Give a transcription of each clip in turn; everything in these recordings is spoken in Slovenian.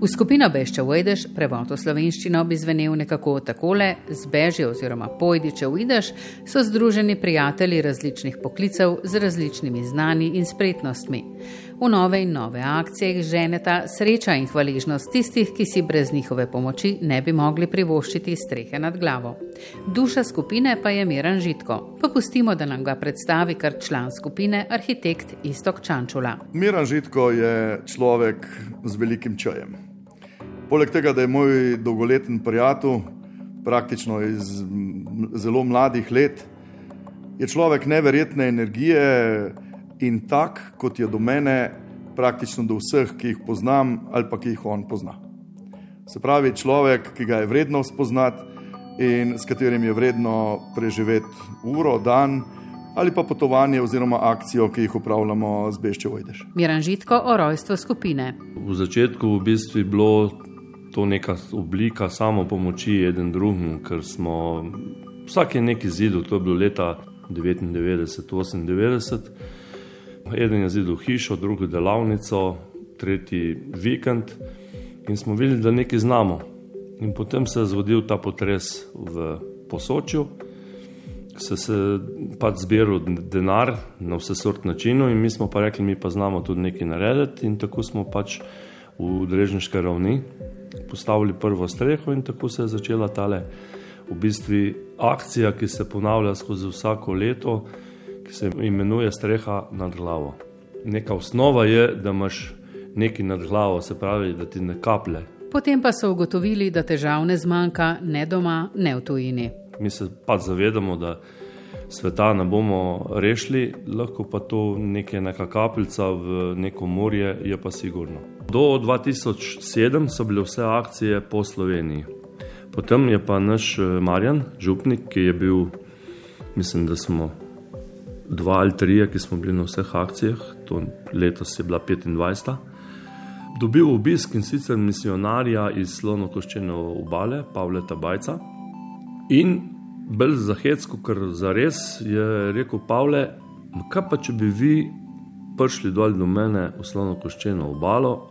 V skupino Bešče Vojdež, prevod v slovenščino, bi zvenel nekako takole: zbeži oziroma pojdi, če uideš, so združeni prijatelji različnih poklicev z različnimi znani in spretnostmi. V nove in nove akcije jih ženeta sreča in hvaležnost tistih, ki si brez njihove pomoči ne bi mogli privoščiti strehe nad glavo. Duša skupine pa je Miran Žitko. Popustimo, da nam ga predstavi kar član skupine, arhitekt Istok Čančula. Miran Žitko je človek z velikim čajem. Poleg tega, da je moj dolgoletni prijatelj, praktično iz zelo mladih let, je človek neverjetne energije in tak, kot je do mene, praktično do vseh, ki jih poznam ali pa ki jih on pozna. Se pravi, človek, ki ga je vredno spoznati in s katerim je vredno preživeti uro, dan ali pa potovanje oziroma akcijo, ki jih upravljamo z Beščevo Ideš. Miran Žitko o rojstvu skupine. V začetku v bistvu je bilo to neka oblika samo pomoči eden drugemu, ker smo vsak je neki zidel, to je bilo leta 99-98. Eden je zidel hišo, drugi delavnico, tretji vikend in smo videli, da nekaj znamo. In potem se je zgodil ta potres v posočju, se je pač zbiral denar na vse sort načinov in mi smo pa rekli, mi pa znamo tudi nekaj narediti in tako smo pač v drežniške ravni postavili prvo streho in tako se je začela tale v bistvu akcija, ki se ponavlja skozi vsako leto, ki se imenuje streha nad glavo. Neka osnova je, da imaš nekaj nad glavo, se pravi, da ti ne kaplje. Potem pa so ugotovili, da težav ne zmanjka ne doma, ne v tujini. Mi se pa zavedamo, da sveta ne bomo rešili, lahko pa to nekaj neka kapljica v neko morje, je pa sigurno. Do 2007 so bile vse akcije po Sloveniji. Potem je pa naš eh, Marjan, župnik, ki je bil, mislim, da smo dva ali tri, ki smo bili na vseh akcijah, to letos je bila 25. Dobil obisk in sicer misionarja iz Slonokoščene obale, Pavla Tabajca. In bolj zahecko, ker za res je rekel Pavle, kaj pa če bi vi prišli dol do mene v Slonokoščeno obalo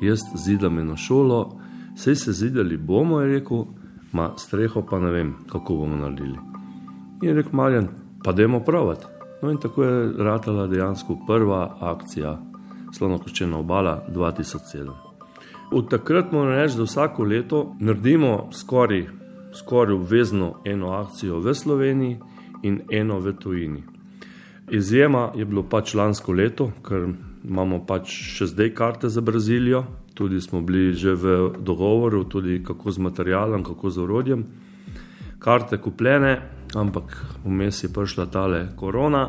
jaz zidam eno šolo, vse se zidali bomo, je rekel, ma streho pa ne vem, kako bomo naredili. In je rekel, Marjan, pa dajmo pravati. No in tako je ratala dejansko prva akcija Slonokoščena obala 2007. Od takrat moramo reči, da vsako leto naredimo skoraj, skoraj obvezno eno akcijo v Sloveniji in eno v tujini. Izjema je bilo pač lansko leto, ker imamo pač še zdaj karte za Brazilijo, tudi smo bili že v dogovoru, tudi kako z materialom, kako z orodjem. Karte kupljene, ampak vmes je prišla tale korona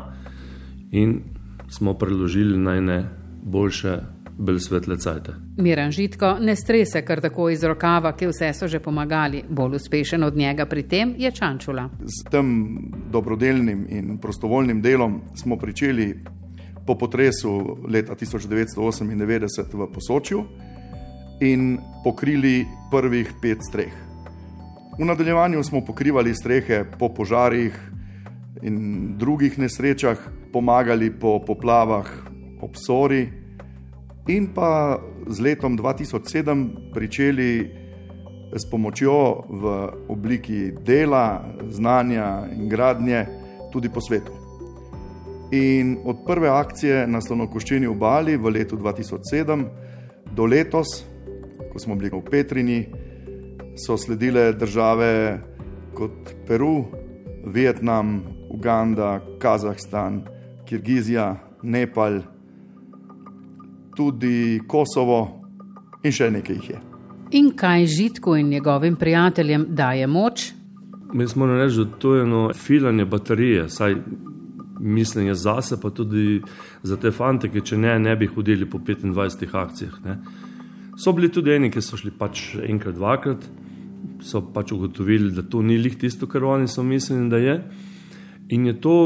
in smo preložili naj ne boljše. Bolj svetle cajte. Miran Žitko ne strese kar tako iz rokava, ki vse so že pomagali. Bolj uspešen od njega pri tem je Čančula. S tem dobrodelnim in prostovoljnim delom smo pričeli po potresu leta 1998 v Posočju in pokrili prvih pet streh. V nadaljevanju smo pokrivali strehe po požarih in drugih nesrečah, pomagali po poplavah ob Sori in pa z letom 2007 pričeli s pomočjo v obliki dela, znanja in gradnje tudi po svetu. In od prve akcije na Slonokoščeni obali v letu 2007 do letos, ko smo bili v Petrini, so sledile države kot Peru, Vietnam, Uganda, Kazahstan, Kirgizija, Nepal, tudi Kosovo in še nekaj jih je. In kaj žitku in njegovim prijateljem daje moč? Mi smo reči, da to je eno filanje baterije, saj mislim za sebe, pa tudi za te fante, ki če ne, ne bi hodili po 25 akcijah. Ne. So bili tudi eni, ki so šli pač enkrat, dvakrat, so pač ugotovili, da to ni lih tisto, kar oni so mislili, da je. In je to,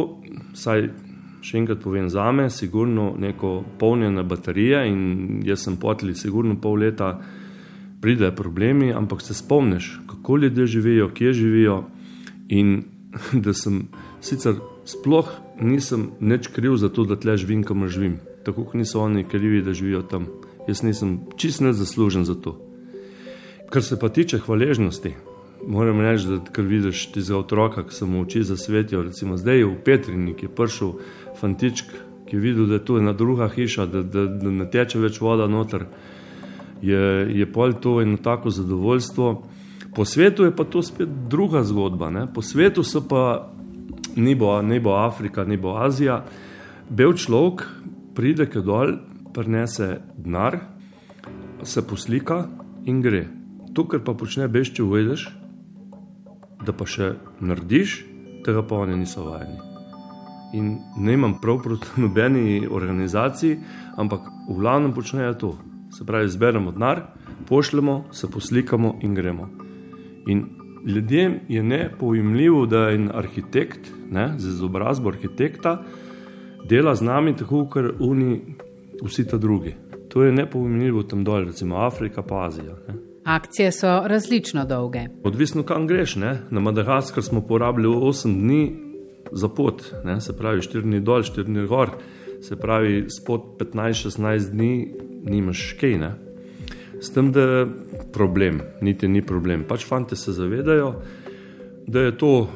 saj še enkrat povem za me, sigurno neko polnjena baterija in jaz sem potli sigurno pol leta, pridejo problemi, ampak se spomniš, kako ljudje živijo, kje živijo in da sem sicer sploh nisem nič kriv za to, da tle živim, kamor živim. Tako kot niso oni krivi, da živijo tam. Jaz nisem čist ne zaslužen za to. Kar se pa tiče hvaležnosti, moram reči, da kar vidiš ti za otroka, ki se mu oči zasvetijo. Recimo zdaj je v Petrini, ki je prišel fantičk, ki je videl, da je tu ena druga hiša, da, da, da ne teče več voda noter. Je, je pol to eno tako zadovoljstvo. Po svetu je pa to spet druga zgodba. Ne? Po svetu so pa ni bo, ni bo Afrika, ni bo Azija. Bel človek pride k dol, prinese denar, se poslika in gre. To, kar pa počne bež, če uvedeš, da pa še narediš, tega pa oni niso vajeni. In ne imam prav proti nobeni organizaciji, ampak v glavnem počnejo to. Se pravi, zberemo denar, pošljemo, se poslikamo in gremo. In ljudem je nepojemljivo, da je en arhitekt ne, z izobrazbo arhitekta dela z nami tako, kot oni, vsi ta drugi. To je nepojemljivo tam dol, recimo Afrika, pa Azija. Ne. Akcije so različno dolge. Odvisno, kam greš. Ne? Na Madagaskar smo porabili 8 dni za pot, ne? se pravi 4 dni dol, 4 dni gor, se pravi spod 15-16 dni nimaš kaj. Ne? S tem, da je problem, niti ni problem. Pač fanti se zavedajo, da je to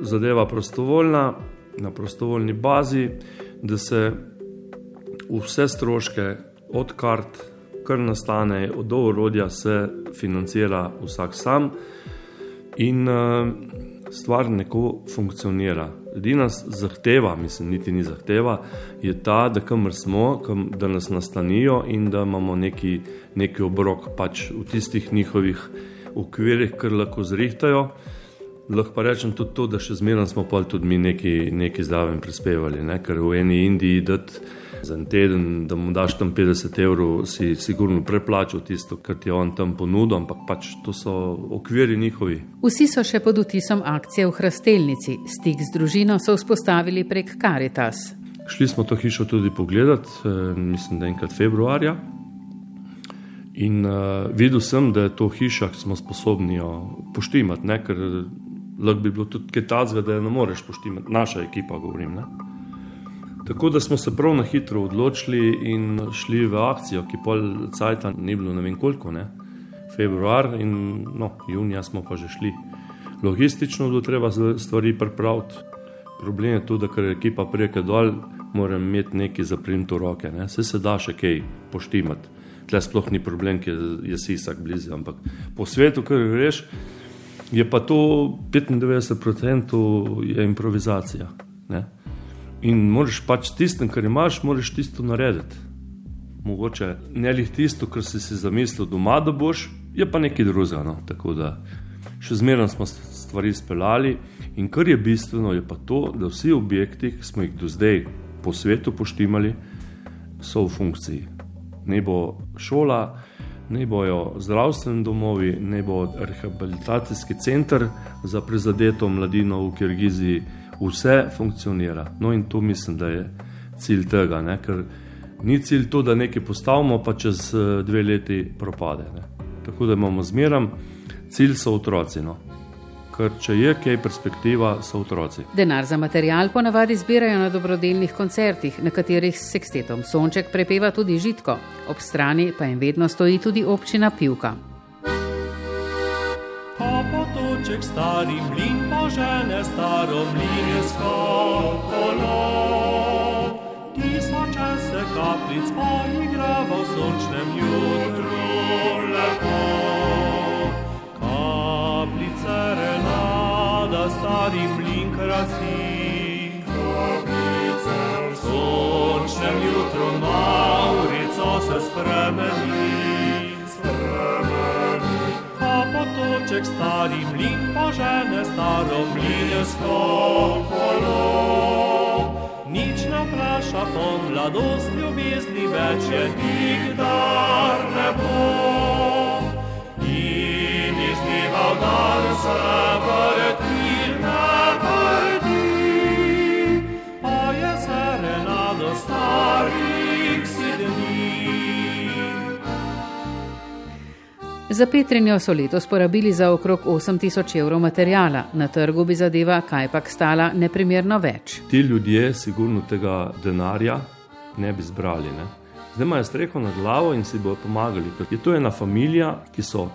zadeva prostovoljna, na prostovoljni bazi, da se vse stroške od kart, kar nastane, od orodja, se financira vsak sam in uh, stvar neko funkcionira. Edina zahteva, mislim, niti ni zahteva, je ta, da kamor smo, kam, da nas nastanijo in da imamo neki, neki obrok pač v tistih njihovih okvirih, kar lahko zrihtajajo. Lahko pa rečem tudi to, da še zmeraj smo pa tudi mi neki, neki zraven prispevali, ne? ker v eni Indiji dati za en teden, da mu daš tam 50 evrov, si sigurno preplačal tisto, kar ti je on tam ponudil, ampak pač to so okviri njihovi. Vsi so še pod utisom akcije v Hrastelnici, stik z družino so vzpostavili prek Karitas. Šli smo to hišo tudi pogledat, eh, mislim, da enkrat februarja. In uh, videl sem, da je to hiša, ki smo sposobni jo poštimati, ne? ker lahko bi bilo tudi kaj takega, da je ne moreš poštimati, naša ekipa, govorim. Ne? Tako da smo se prav na hitro odločili in šli v akcijo, ki pol cajta ni bilo ne vem koliko, ne? februar in no, junija smo pa že šli. Logistično bo treba stvari pripraviti. Problem je tudi, ker ekipa preke dol, mora imeti nekaj za primto roke, ne? se se da še kaj poštimati. Tle sploh ni problem, ker je sisak blizu, ampak po svetu, kar greš, je pa to 95% je improvizacija. Ne? In moraš pač tistem, kar imaš, moraš tisto narediti. Mogoče ne le tisto, kar si si zamislil doma, da boš, je pa nekaj drugega. No. Tako da še zmeraj smo stvari speljali. In kar je bistveno, je pa to, da vsi objekti, ki smo jih do zdaj po svetu poštimali, so v funkciji. Ne bo šola, ne bojo zdravstveni domovi, ne bo rehabilitacijski center za prizadeto mladino v Kirgiziji vse funkcionira. No, in to mislim, da je cilj tega, ne? ker ni cilj to, da nekaj postavimo, pa čez eh, dve leti propade. Ne? Tako da imamo zmeraj cilj, so otroci. No? Ker če je kaj perspektiva, so otroci. Denar za material ponavadi zbirajo na dobrodelnih koncertih, na katerih s sekstetom Sonček prepeva tudi žitko, ob strani pa jim vedno stoji tudi občina Pivka oček stari mlin požene staro mlinsko kolo. Tisoče se kaplic poigrava v sončnem jutru lepo. Kaplice renada stari mlin krasi. Kaplice v sončnem jutru Maurico se spremeni potoček stari mlin požene staro mlinsko kolo. Nič ne vpraša po mladost ljubezni, več je nikdar ne bo. In iz v dan se vrti Za Petrinjo so letos porabili za okrog 8000 evrov materijala, na trgu bi zadeva kajpak stala neprimerno več. Ti ljudje sigurno tega denarja ne bi zbrali. Ne? Zdaj imajo streho nad glavo in si bodo pomagali. Je to ena familija, ki so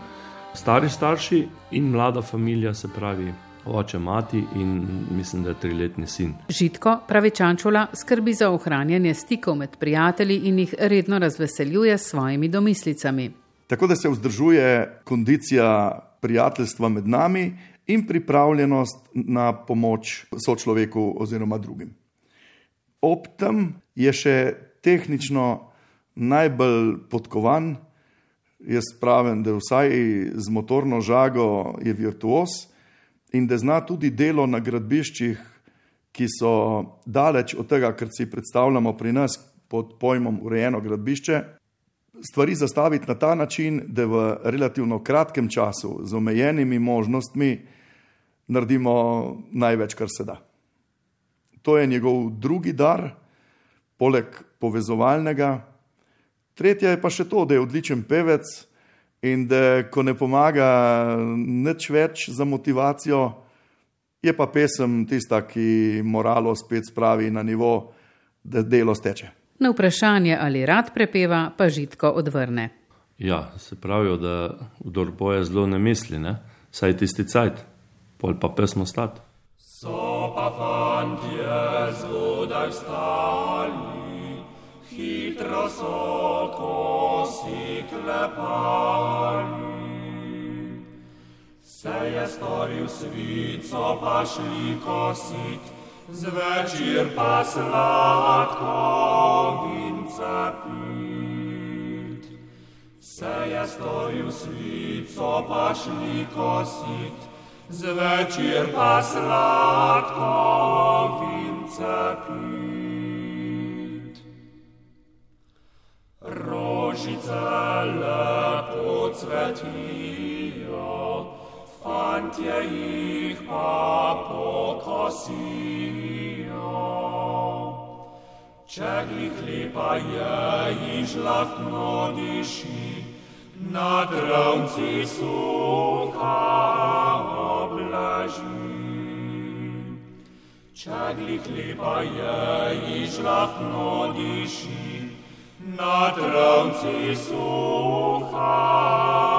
Stari starši in mlada družina, se pravi oče, mati in mislim, da je triletni sin. Žitko, pravi Čančula, skrbi za ohranjanje stikov med prijatelji in jih redno razveseljuje s svojimi domislicami. Tako da se vzdržuje kondicija prijateljstva med nami in pripravljenost na pomoč sočloveku oziroma drugim. Ob tem je še tehnično najbolj podkovan, jaz pravim, da vsaj z motorno žago je virtuos in da zna tudi delo na gradbiščih, ki so daleč od tega, kar si predstavljamo pri nas pod pojmom urejeno gradbišče, stvari zastaviti na ta način, da v relativno kratkem času z omejenimi možnostmi naredimo največ, kar se da. To je njegov drugi dar, poleg povezovalnega. Tretje je pa še to, da je odličen pevec in da ko ne pomaga nič več za motivacijo, je pa pesem tista, ki moralo spet spravi na nivo, da delo steče. Na vprašanje, ali rad prepeva, pa žitko odvrne. Ja, se pravijo, da kdo boje zelo ne misli, ne? saj tisti cajt, pol pa pesmo stati. So pa fantje zgodaj vstali, hitro so kosi klepali. Se je storil svico, pa šli kosit, zvečer pa sladko vince pit. Se je storil svico, pa šli kosit, zvečer pa sladko vince pit. Rožice lepo cvetijo, fantie ich apokasio. Čegli hlipa je i žlatno diši, na dronci suha oblaži. Čegli hlipa je i žlatno diši, na dronci suha oblaži.